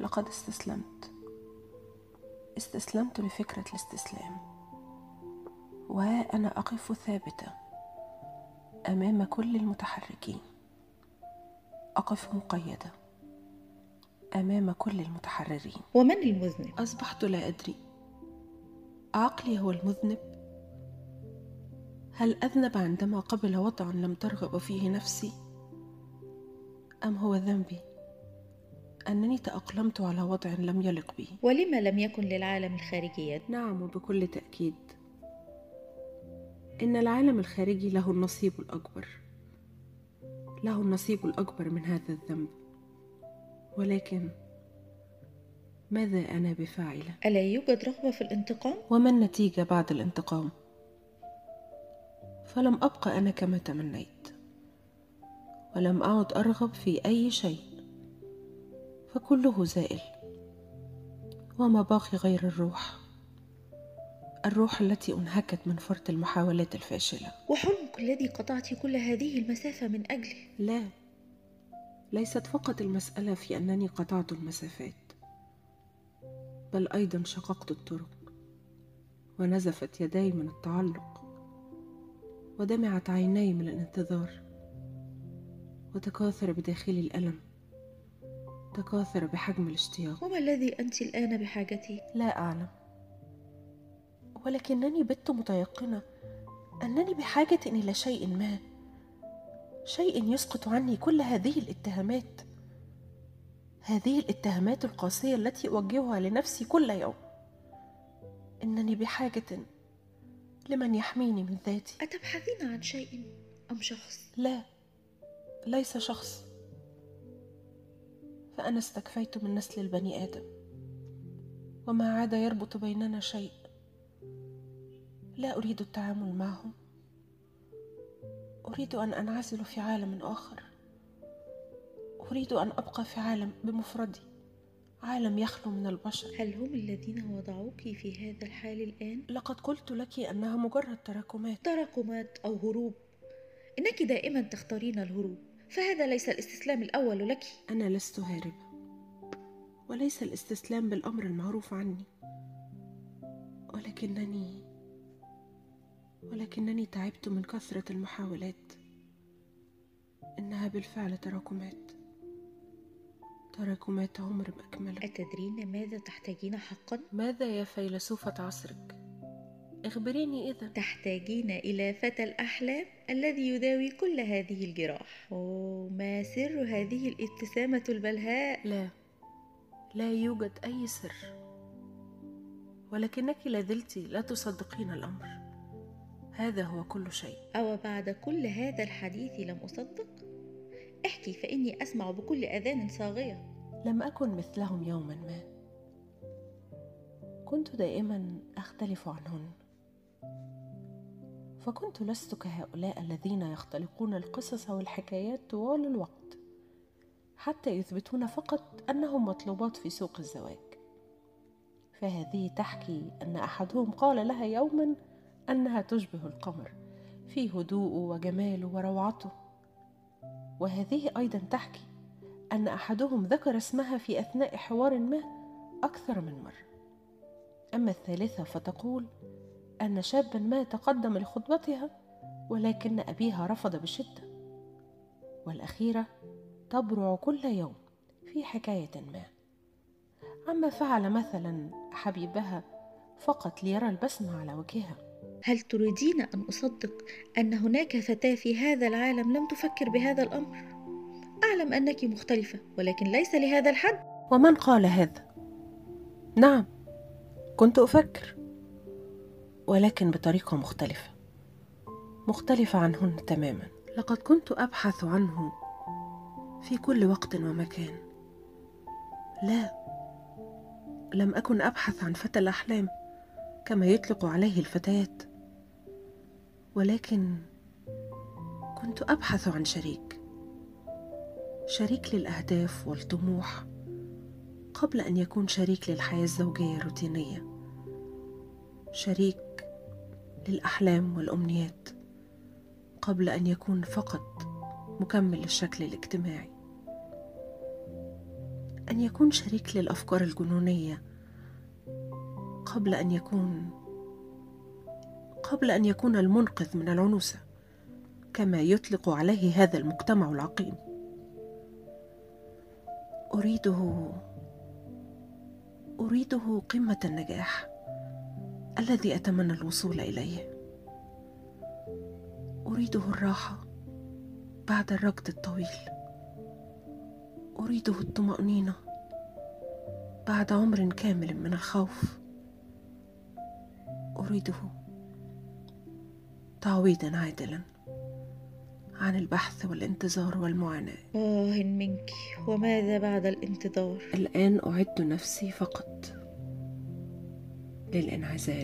لقد استسلمت. استسلمت لفكرة الاستسلام. وأنا أقف ثابتة أمام كل المتحركين. أقف مقيدة أمام كل المتحررين. ومن المذنب؟ أصبحت لا أدري. عقلي هو المذنب؟ هل أذنب عندما قبل وضعا لم ترغب فيه نفسي؟ أم هو ذنبي؟ أنني تأقلمت على وضع لم يلق بي ولما لم يكن للعالم الخارجي يد؟ نعم وبكل تأكيد إن العالم الخارجي له النصيب الأكبر له النصيب الأكبر من هذا الذنب ولكن ماذا أنا بفاعلة؟ ألا يوجد رغبة في الانتقام؟ وما النتيجة بعد الانتقام؟ فلم أبقى أنا كما تمنيت ولم أعد أرغب في أي شيء فكله زائل. وما باقي غير الروح. الروح التي انهكت من فرط المحاولات الفاشلة. وحلمك الذي قطعت كل هذه المسافة من أجله. لا. ليست فقط المسألة في أنني قطعت المسافات. بل أيضا شققت الطرق. ونزفت يداي من التعلق. ودمعت عيناي من الانتظار. وتكاثر بداخلي الألم. تكاثر بحجم الاشتياق. وما الذي أنت الآن بحاجته؟ لا أعلم. ولكنني بت متيقنة أنني بحاجة إلى شيء ما شيء يسقط عني كل هذه الاتهامات هذه الاتهامات القاسية التي أوجهها لنفسي كل يوم. إنني بحاجة لمن يحميني من ذاتي. أتبحثين عن شيء أم شخص؟ لا ليس شخص. فأنا استكفيت من نسل البني آدم. وما عاد يربط بيننا شيء. لا أريد التعامل معهم. أريد أن أنعزل في عالم آخر. أريد أن أبقى في عالم بمفردي. عالم يخلو من البشر. هل هم الذين وضعوك في هذا الحال الآن؟ لقد قلت لك أنها مجرد تراكمات. تراكمات أو هروب. إنك دائما تختارين الهروب. فهذا ليس الاستسلام الأول لك أنا لست هاربة وليس الاستسلام بالأمر المعروف عني ولكنني ولكنني تعبت من كثرة المحاولات إنها بالفعل تراكمات تراكمات عمر بأكمله أتدرين ماذا تحتاجين حقا؟ ماذا يا فيلسوفة عصرك؟ أخبريني إذا. تحتاجين إلى فتى الأحلام الذي يداوي كل هذه الجراح. أوه ما سر هذه الابتسامة البلهاء؟ لا لا يوجد أي سر. ولكنك لازلت لا تصدقين الأمر. هذا هو كل شيء. أو بعد كل هذا الحديث لم أصدق؟ احكي فإني أسمع بكل أذان صاغية. لم أكن مثلهم يوما ما. كنت دائما أختلف عنهن. فكنت لست كهؤلاء الذين يختلقون القصص والحكايات طوال الوقت حتى يثبتون فقط أنهم مطلوبات في سوق الزواج. فهذه تحكي أن أحدهم قال لها يوما أنها تشبه القمر في هدوءه وجماله وروعته. وهذه أيضا تحكي أن أحدهم ذكر اسمها في أثناء حوار ما أكثر من مرة. أما الثالثة فتقول أن شابا ما تقدم لخطبتها ولكن أبيها رفض بشدة. والأخيرة تبرع كل يوم في حكاية ما. عما فعل مثلا حبيبها فقط ليرى البسمة على وجهها. هل تريدين أن أصدق أن هناك فتاة في هذا العالم لم تفكر بهذا الأمر؟ أعلم أنك مختلفة ولكن ليس لهذا الحد. ومن قال هذا؟ نعم كنت أفكر. ولكن بطريقة مختلفة. مختلفة عنهن تماما. لقد كنت أبحث عنه في كل وقت ومكان. لا لم أكن أبحث عن فتى الأحلام كما يطلق عليه الفتيات. ولكن كنت أبحث عن شريك. شريك للأهداف والطموح قبل أن يكون شريك للحياة الزوجية الروتينية. شريك للأحلام والأمنيات قبل أن يكون فقط مكمل للشكل الاجتماعي. أن يكون شريك للأفكار الجنونية قبل أن يكون قبل أن يكون المنقذ من العنوسة كما يطلق عليه هذا المجتمع العقيم. أريده أريده قمة النجاح. الذي أتمنى الوصول إليه. أريده الراحة بعد الركض الطويل. أريده الطمأنينة بعد عمر كامل من الخوف. أريده تعويضا عادلا عن البحث والانتظار والمعاناة. آه منك. وماذا بعد الانتظار؟ الآن اعد نفسي فقط للإنعزال.